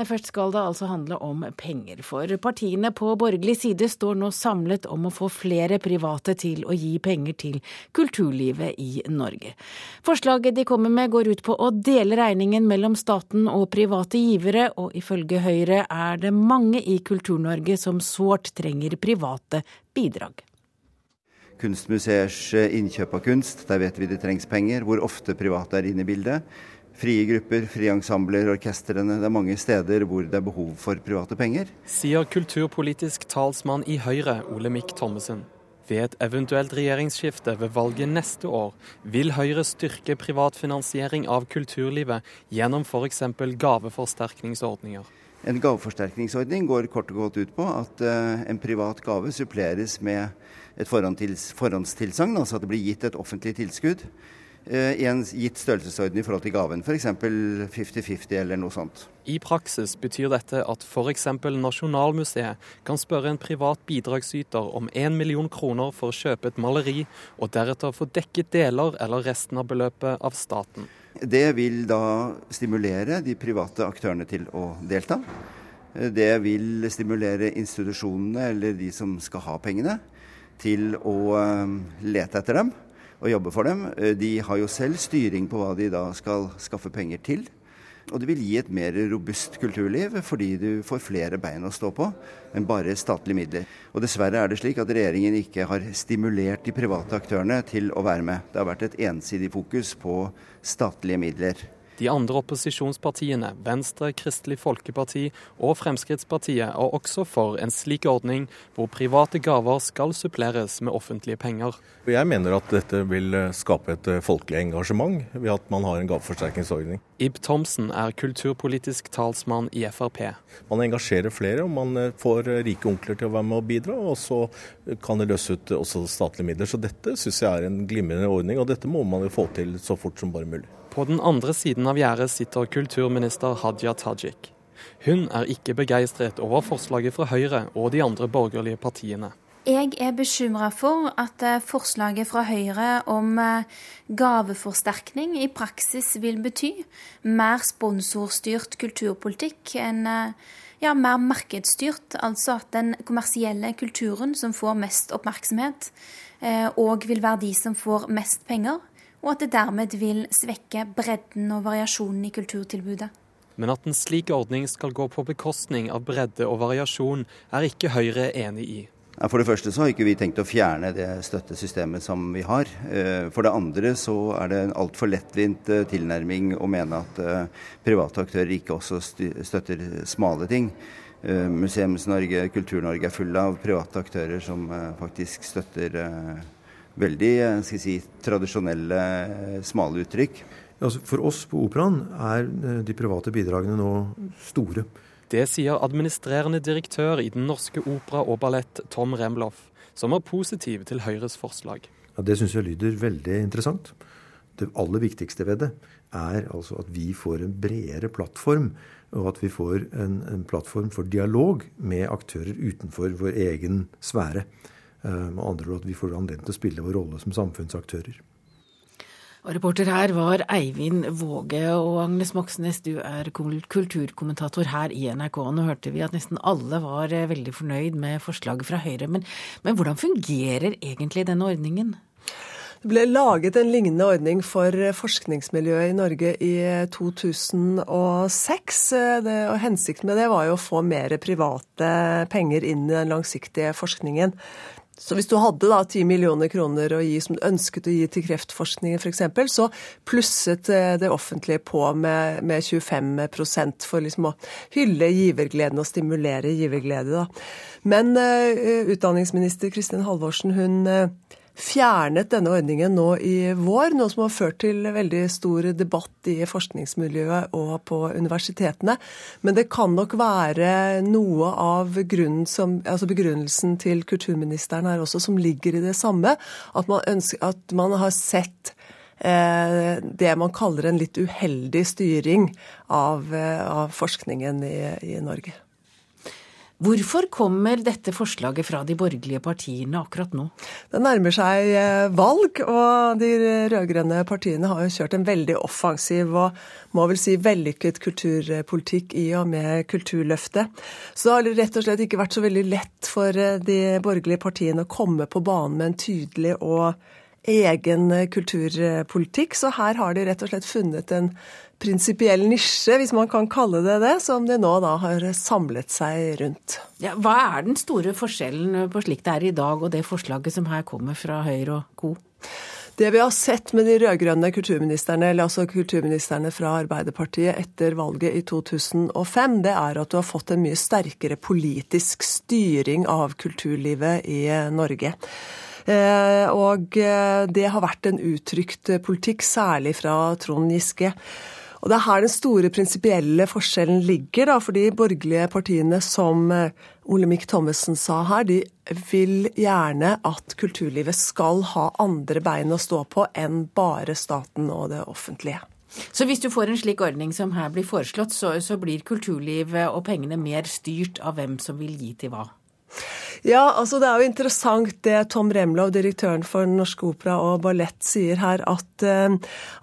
Nei, Først skal det altså handle om penger. For partiene på borgerlig side står nå samlet om å få flere private til å gi penger til kulturlivet i Norge. Forslaget de kommer med går ut på å dele regningen mellom staten og private givere, og ifølge Høyre er det mange i Kultur-Norge som sårt trenger private bidrag kunstmuseers innkjøp av kunst. Der vet vi det trengs penger. Hvor ofte private er inne i bildet. Frie grupper, frie ensembler, orkestrene. Det er mange steder hvor det er behov for private penger. Sier kulturpolitisk talsmann i Høyre, Olemic Thommessen. Ved et eventuelt regjeringsskifte ved valget neste år vil Høyre styrke privatfinansiering av kulturlivet gjennom f.eks. gaveforsterkningsordninger. En gaveforsterkningsordning går kort og godt ut på at uh, en privat gave suppleres med et forhåndstilsagn, altså at det blir gitt et offentlig tilskudd Eh, i en gitt størrelsesorden i forhold til gaven, f.eks. 50-50 eller noe sånt. I praksis betyr dette at f.eks. Nasjonalmuseet kan spørre en privat bidragsyter om 1 million kroner for å kjøpe et maleri, og deretter få dekket deler eller resten av beløpet av staten. Det vil da stimulere de private aktørene til å delta. Det vil stimulere institusjonene eller de som skal ha pengene, til å eh, lete etter dem og jobbe for dem. Eh, de har jo selv styring på hva de da skal skaffe penger til. Og det vil gi et mer robust kulturliv, fordi du får flere bein å stå på enn bare statlige midler. Og dessverre er det slik at regjeringen ikke har stimulert de private aktørene til å være med. Det har vært et ensidig fokus på statlige midler. De andre opposisjonspartiene, Venstre, Kristelig Folkeparti og Fremskrittspartiet, er også for en slik ordning, hvor private gaver skal suppleres med offentlige penger. Jeg mener at dette vil skape et folkelig engasjement ved at man har en gaveforsterkningsordning. Ib Thomsen er kulturpolitisk talsmann i Frp. Man engasjerer flere, og man eh, får rike onkler til å være med og bidra. Og så kan det løse ut også statlige midler. Så dette syns jeg er en glimrende ordning, og dette må man jo få til så fort som bare mulig. På den andre siden av gjerdet sitter kulturminister Hadia Tajik. Hun er ikke begeistret over forslaget fra Høyre og de andre borgerlige partiene. Jeg er bekymra for at eh, forslaget fra Høyre om eh, gaveforsterkning i praksis vil bety mer sponsorstyrt kulturpolitikk enn eh, ja, mer markedsstyrt. Altså at den kommersielle kulturen som får mest oppmerksomhet, òg vil være de som får mest penger og at det dermed vil svekke bredden og variasjonen i kulturtilbudet. Men at en slik ordning skal gå på bekostning av bredde og variasjon, er ikke Høyre enig i. For det første så har ikke vi tenkt å fjerne det støttesystemet som vi har. Eh, for det andre så er det en altfor lettvint eh, tilnærming å mene at eh, private aktører ikke også støtter smale ting. Museums-Norge, Kultur-Norge er full av private aktører som faktisk støtter veldig eh, skal si, tradisjonelle, eh, smale uttrykk. Altså for oss på Operaen er eh, de private bidragene nå store. Det sier administrerende direktør i Den norske opera og ballett, Tom Remloff, som er positiv til Høyres forslag. Ja, det syns jeg lyder veldig interessant. Det aller viktigste ved det er altså at vi får en bredere plattform, og at vi får en, en plattform for dialog med aktører utenfor vår egen sfære. Eh, med andre ord at vi får anledning til å spille vår rolle som samfunnsaktører. Og reporter her var Eivind Våge. Og Agnes Moxnes, du er kulturkommentator her i NRK. Nå hørte vi at nesten alle var eh, veldig fornøyd med forslaget fra Høyre. Men, men hvordan fungerer egentlig denne ordningen? Det ble laget en lignende ordning for forskningsmiljøet i Norge i 2006. Det, og Hensikten med det var jo å få mer private penger inn i den langsiktige forskningen. Så hvis du hadde da 10 millioner kroner å gi, som du ønsket å gi til kreftforskningen f.eks., så plusset eh, det offentlige på med, med 25% for liksom å hylle givergleden og stimulere giverglede. Da. Men uh, utdanningsminister Kristin Halvorsen hun uh, fjernet denne ordningen nå i vår, noe som har ført til veldig stor debatt i forskningsmiljøet og på universitetene. Men det kan nok være noe av som, altså begrunnelsen til kulturministeren her også som ligger i det samme. At man, ønsker, at man har sett eh, det man kaller en litt uheldig styring av, eh, av forskningen i, i Norge. Hvorfor kommer dette forslaget fra de borgerlige partiene akkurat nå? Det nærmer seg eh, valg, og de rød-grønne partiene har jo kjørt en veldig offensiv og må vel si vellykket kulturpolitikk i og med Kulturløftet. Så det har rett og slett ikke vært så veldig lett for eh, de borgerlige partiene å komme på banen med en tydelig og egen kulturpolitikk. Så her har de rett og slett funnet en prinsipiell nisje, hvis man kan kalle det det, som de nå da har samlet seg rundt. Ja, hva er den store forskjellen på slik det er i dag og det forslaget som her kommer fra Høyre og co.? Det vi har sett med de rød-grønne kulturministrene, eller altså kulturministrene fra Arbeiderpartiet etter valget i 2005, det er at du har fått en mye sterkere politisk styring av kulturlivet i Norge. Eh, og eh, det har vært en uttrykt politikk, særlig fra Trond Giske. Og Det er her den store prinsipielle forskjellen ligger. da, For de borgerlige partiene, som eh, Olemic Thommessen sa her, de vil gjerne at kulturlivet skal ha andre bein å stå på enn bare staten og det offentlige. Så hvis du får en slik ordning som her blir foreslått, så, så blir kulturlivet og pengene mer styrt av hvem som vil gi til hva? Ja, altså det er jo interessant det Tom Remlov, direktøren for Norsk Opera og Ballett, sier her, at, eh,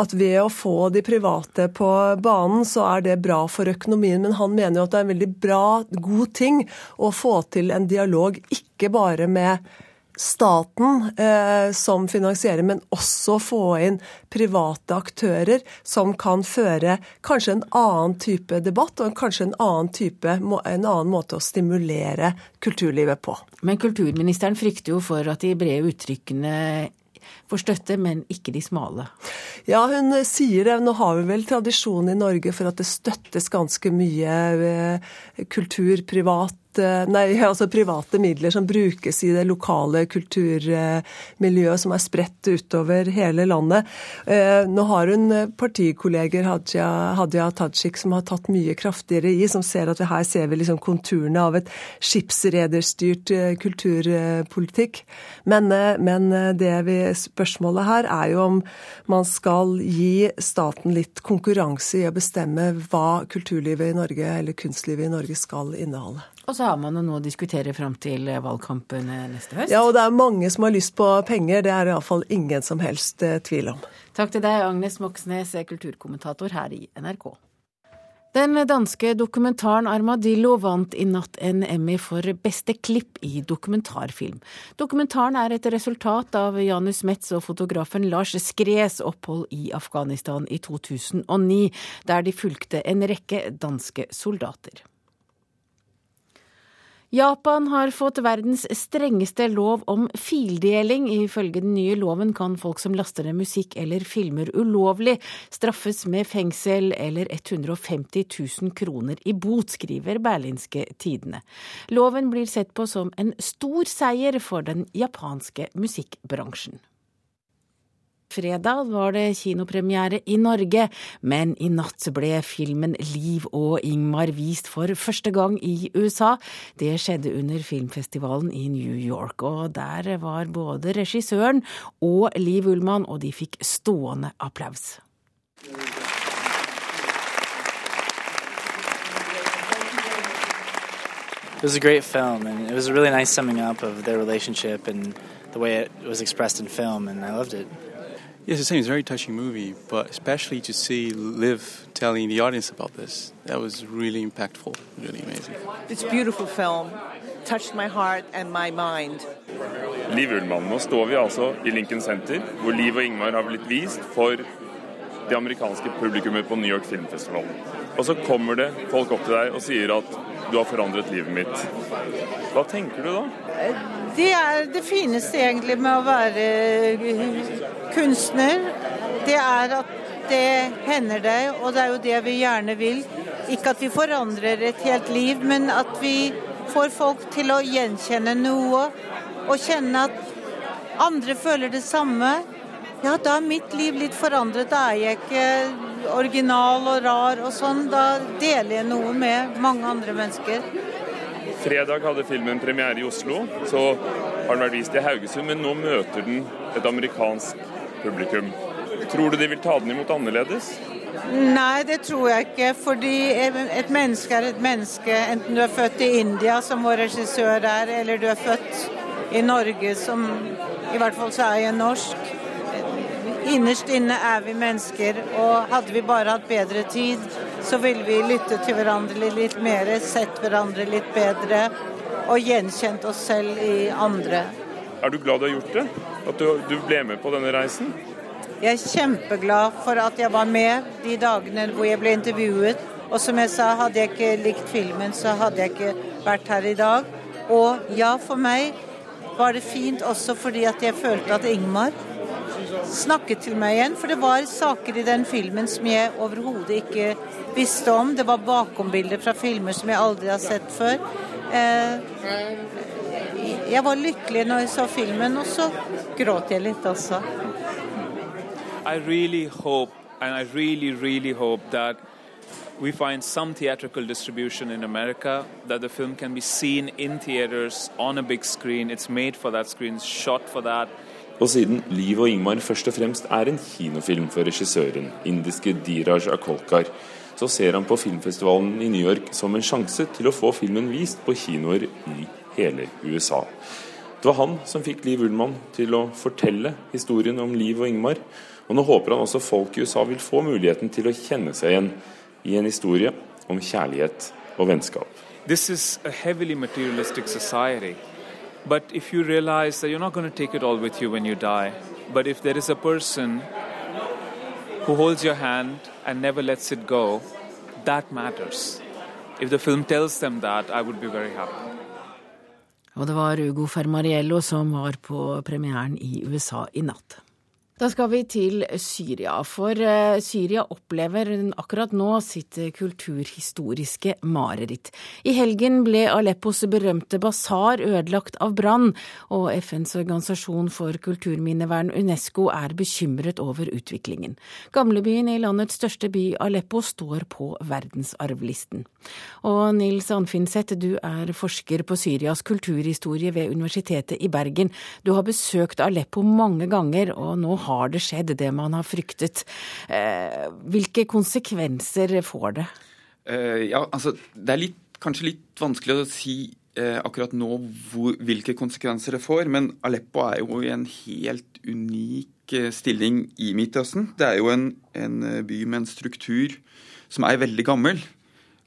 at, ved å få de private på banen, så er det bra for økonomien. Men han mener jo at det er en veldig bra, god ting å få til en dialog, ikke bare med staten eh, som finansierer, men også få inn private aktører som kan føre kanskje en annen type debatt og kanskje en annen, type, en annen måte å stimulere kulturlivet på. Men kulturministeren frykter jo for at de brede uttrykkene får støtte, men ikke de smale. Ja, hun sier det. Nå har vi vel tradisjon i Norge for at det støttes ganske mye eh, kultur privat nei, altså private midler som brukes i det lokale kulturmiljøet som er spredt utover hele landet. Eh, nå har hun partikolleger Hadia, Hadia Tajik som har tatt mye kraftigere i, som ser at her ser vi liksom konturene av et skipsrederstyrt eh, kulturpolitikk. Men, men det vi, spørsmålet her er jo om man skal gi staten litt konkurranse i å bestemme hva kulturlivet i Norge eller kunstlivet i Norge skal inneholde. Og så har man jo noe å diskutere fram til valgkampen neste høst. Ja, og det er mange som har lyst på penger. Det er det iallfall ingen som helst eh, tvil om. Takk til deg, Agnes Moxnes, kulturkommentator her i NRK. Den danske dokumentaren Armadillo vant i natt en Emmy for beste klipp i dokumentarfilm. Dokumentaren er et resultat av Janus Metz og fotografen Lars Skres opphold i Afghanistan i 2009, der de fulgte en rekke danske soldater. Japan har fått verdens strengeste lov om fildeling. Ifølge den nye loven kan folk som laster ned musikk eller filmer ulovlig, straffes med fengsel eller 150 000 kroner i bot, skriver Berlinske Tidene. Loven blir sett på som en stor seier for den japanske musikkbransjen. Fredag var det kinopremiere i Norge, men i natt ble filmen Liv og Ingmar vist for første gang i USA. Det skjedde under filmfestivalen i New York, og der var både regissøren og Liv Ullmann, og de fikk stående applaus. It was a great film, and it was a really nice summing up of their relationship and the way it was expressed in film, and I loved it. Yes, the same. It's a very touching movie, but especially to see Liv telling the audience about this, that was really impactful, really amazing. It's a beautiful film. Touched my heart and my mind. Liv Ullmann. Nå står vi altså i Lincoln Center, hvor Liv og Ingmar har blitt vist for det amerikanske publikummet på New York Filmfestival. Og så kommer det folk opp til deg og sier at du har forandret livet mitt. Hva tenker du da? Det er det fineste egentlig med å være kunstner. Det er at det hender deg, og det er jo det vi gjerne vil. Ikke at vi forandrer et helt liv, men at vi får folk til å gjenkjenne noe og kjenne at andre føler det samme. Ja, da er mitt liv litt forandret. Da er jeg ikke original og rar og sånn. Da deler jeg noe med mange andre mennesker. Fredag hadde filmen premiere i Oslo. Så har den vært vist i Haugesund, men nå møter den et amerikansk publikum. Tror du de vil ta den imot annerledes? Nei, det tror jeg ikke. Fordi et menneske er et menneske. Enten du er født i India, som vår regissør er, eller du er født i Norge, som i hvert fall så er jeg norsk. Innerst inne er vi mennesker, og hadde vi bare hatt bedre tid, så ville vi lyttet til hverandre litt mer, sett hverandre litt bedre og gjenkjent oss selv i andre. Er du glad du har gjort det? At du, du ble med på denne reisen? Jeg er kjempeglad for at jeg var med de dagene hvor jeg ble intervjuet. Og som jeg sa, hadde jeg ikke likt filmen, så hadde jeg ikke vært her i dag. Og ja, for meg var det fint også fordi at jeg følte at Ingmar snakket til meg igjen. For det var saker i den filmen som jeg overhodet ikke visste om. Det var bakombilder fra filmer som jeg aldri har sett før. Eh, jeg var lykkelig når jeg så filmen, og så gråt jeg litt også. I really hope, and I really, really hope that we find some theatrical distribution in America, that the film can be seen in theaters on a big screen. It's made for that screen, shot for that. Og siden Liv og Ingmar først og fremst er en kinofilm for regissøren, indiske Diraj Akolkar, så ser han på filmfestivalen i New York som en sjanse til å få filmen vist på kinoer i hele USA. Det var han som fikk Liv Ullmann til å fortelle historien om Liv og Ingmar, og nå håper han også folk i USA vil få muligheten til å kjenne seg igjen i en historie om kjærlighet og vennskap. This is a heavily materialistic society. But if you realize that you're not going to take it all with you when you die, but if there is a person who holds your hand and never lets it go, that matters. If the film tells them that, I would be very happy. Og det var Ugo Fermariello som var på premieren i USA i natt. Da skal vi til Syria, for eh, Syria opplever akkurat nå sitt kulturhistoriske mareritt. I helgen ble Aleppos berømte basar ødelagt av brann, og FNs organisasjon for kulturminnevern UNESCO er bekymret over utviklingen. Gamlebyen i landets største by, Aleppo, står på verdensarvlisten. Og Nils Anfinseth, du er forsker på Syrias kulturhistorie ved Universitetet i Bergen. Du har besøkt Aleppo mange ganger, og nå har det skjedd, det man har fryktet. Eh, hvilke konsekvenser får det? Uh, ja, altså det er litt, kanskje litt vanskelig å si uh, akkurat nå hvor, hvilke konsekvenser det får, men Aleppo er jo i en helt unik stilling i Midtøsten. Det er jo en, en, by med en struktur som er veldig gammel.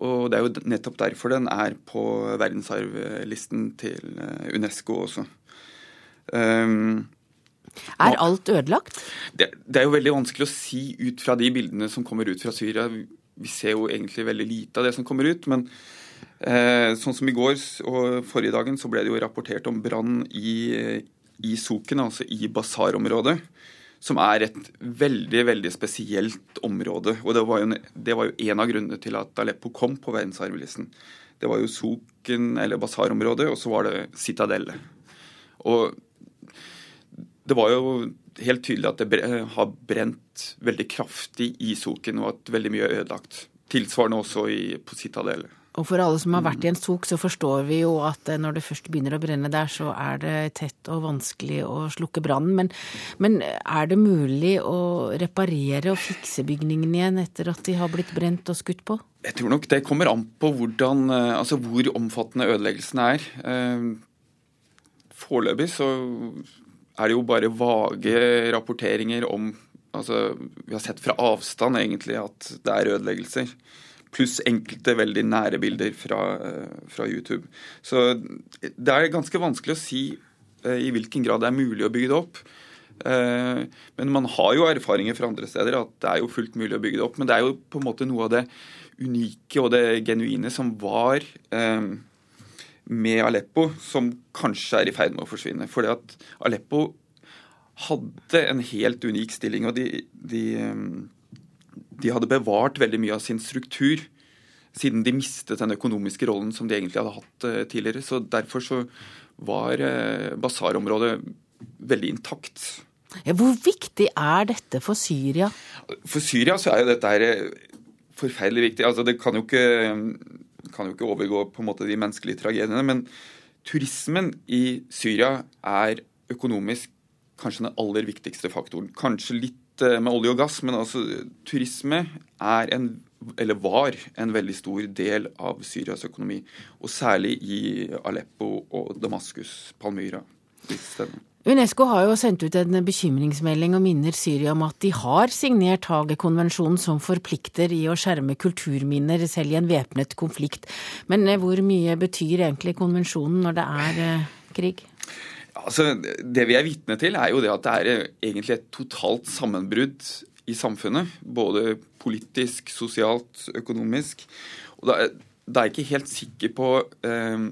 Og det er jo nettopp derfor den er på verdensarvlisten til UNESCO også. Um, er alt ødelagt? Det, det, er jo veldig vanskelig å si ut fra de bildene som kommer ut fra Syria. Vi ser jo egentlig veldig lite av det som kommer ut. Men eh, sånn som i går og forrige dagen så ble det jo rapportert om brann i, i Soken, altså i basarområdet. Som er et veldig veldig spesielt område. Og det var, jo, det var jo en av grunnene til at Aleppo kom på verdensarvlisten. Det var jo Soken, eller basarområdet, og så var det Citadellet. Og det var jo helt tydelig at det har brent veldig kraftig i Soken, og at veldig mye er ødelagt. Tilsvarende også i, på Citadel. Og for alle som har vært i en sok, så forstår vi jo at eh, når det først begynner å brenne der, så er det tett og vanskelig å slukke brannen. Men, men, er det mulig å reparere og fikse bygningene igjen etter at de har blitt brent og skutt på? Jeg tror nok det kommer an på hvordan, eh, altså hvor omfattende ødeleggelsene er. Eh, foreløpig så er det jo bare vage rapporteringer om altså, Vi har sett fra avstand egentlig at det er ødeleggelser. Pluss enkelte veldig nære bilder fra, fra, YouTube. Så det er ganske vanskelig å si uh, i hvilken grad det er mulig å bygge det opp. Uh, men man har jo erfaringer fra andre steder at det er jo fullt mulig å bygge det opp. Men det er jo på en måte noe av det unike og det genuine som var uh, med Aleppo, som kanskje er i ferd med å forsvinne. Fordi at Aleppo hadde en helt unik stilling, og de, de, de, hadde bevart veldig mye av sin struktur siden de mistet den økonomiske rollen som de egentlig hadde hatt uh, tidligere. Så derfor så var uh, basarområdet veldig intakt. Hvor viktig er dette for Syria? For Syria så er jo dette her eh, forferdelig viktig. Altså Det kan jo ikke, kan jo ikke overgå på en måte de menneskelige tragediene. Men turismen i Syria er økonomisk kanskje den aller viktigste faktoren. Kanskje litt med olje og gass, men altså turisme er en eller var en veldig stor del av Syrias økonomi. Og særlig i Aleppo og Damaskus, Palmyra. Unesco har jo sendt ut en bekymringsmelding og minner Syria om at de har signert Hagekonvensjonen som forplikter i å skjerme kulturminner selv i en væpnet konflikt. Men eh, hvor mye betyr egentlig konvensjonen når det er eh, krig? Altså, det vi er vitne til, er jo det at det er eh, egentlig et totalt sammenbrudd i samfunnet. Både politisk, sosialt, økonomisk. Og da, er jeg ikke helt sikker på eh,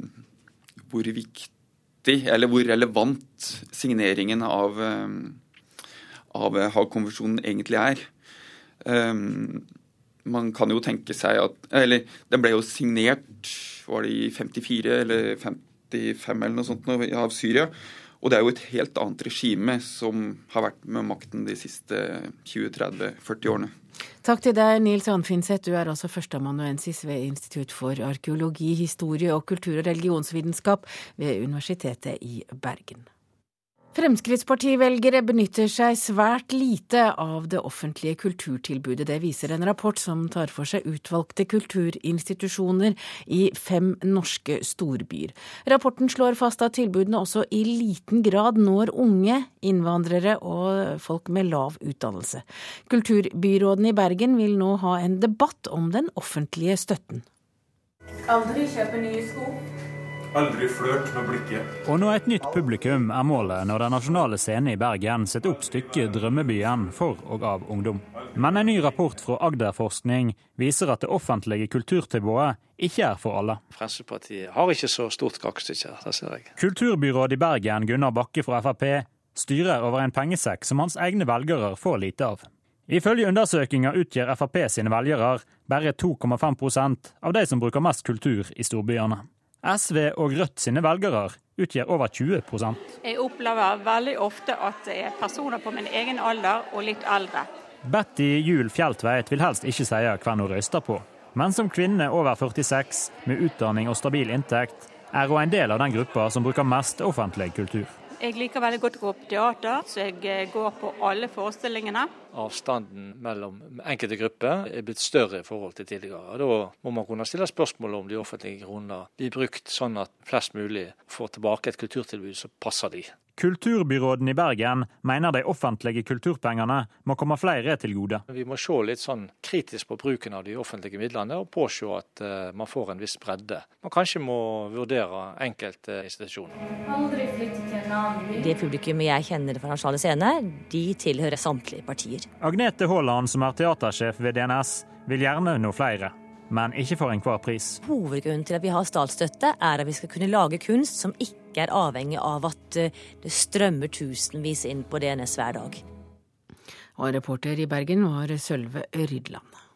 hvor viktig viktig, eller hvor relevant signeringen av, eh, av Haag-konvensjonen egentlig er. Um, man kan jo tenke seg at Eller den ble jo signert var det i 54 eller 55 eller noe sånt av Syria. Og det er jo et helt annet regime som har vært med makten de siste 20-30-40 årene. Takk til deg, Nils Anfinseth. Du er altså førsteamanuensis ved Institutt for arkeologi, historie og kultur- og religionsvitenskap ved Universitetet i Bergen. Fremskrittspartivelgere benytter seg svært lite av det offentlige kulturtilbudet. Det viser en rapport som tar for seg utvalgte kulturinstitusjoner i fem norske storbyer. Rapporten slår fast at tilbudene også i liten grad når unge, innvandrere og folk med lav utdannelse. Kulturbyråden i Bergen vil nå ha en debatt om den offentlige støtten. Aldri kjøpe nye sko. Aldri flørt med blikket. Og nå et nytt publikum er målet når Den nasjonale scene i Bergen setter opp stykket 'Drømmebyen' for og av ungdom. Men en ny rapport fra Agderforskning viser at det offentlige kulturtilbudet ikke er for alle. Fremskrittspartiet har ikke så stort kakestykke, det ser jeg. Kulturbyråd i Bergen, Gunnar Bakke fra Frp, styrer over en pengesekk som hans egne velgere får lite av. Ifølge undersøkelser utgjør Frp sine velgere bare 2,5% av de som bruker mest kultur i storbyene. SV og Rødt sine velgere utgjør over 20% Jeg opplever veldig ofte at det er personer på min egen alder og litt eldre. Betty Juel Fjeltveit vil helst ikke si hvem hun røyster på. Men som kvinne over 46 med utdanning og stabil inntekt, er hun en del av den gruppa som bruker mest offentlig kultur. Jeg liker veldig godt å gå på teater, så jeg eh, går på alle forestillingene. Avstanden mellom enkelte grupper er blitt større i forhold til tidligere. Da må man kunne stille spørsmål om de offentlige kronene blir brukt sånn at flest mulig får tilbake et kulturtilbud som passer de. Kulturbyråden i Bergen mener de offentlige kulturpengene må komme flere til gode. Vi må se litt sånn kritisk på bruken av de offentlige midlene, og påse at uh, man får en viss bredde. Man kanskje må vurdere enkelte institusjoner. Det publikummet jeg kjenner fra Nasjonale Scene, de tilhører samtlige partier. Agnete Haaland, som er teatersjef ved DNS, vil gjerne nå flere men ikke for enhver pris. Hovedgrunnen til at vi har statsstøtte, er at vi skal kunne lage kunst som ikke er avhengig av at eh, det strømmer tusenvis inn på DNS hver dag. Og reporter i Bergen var Sølve Rydland.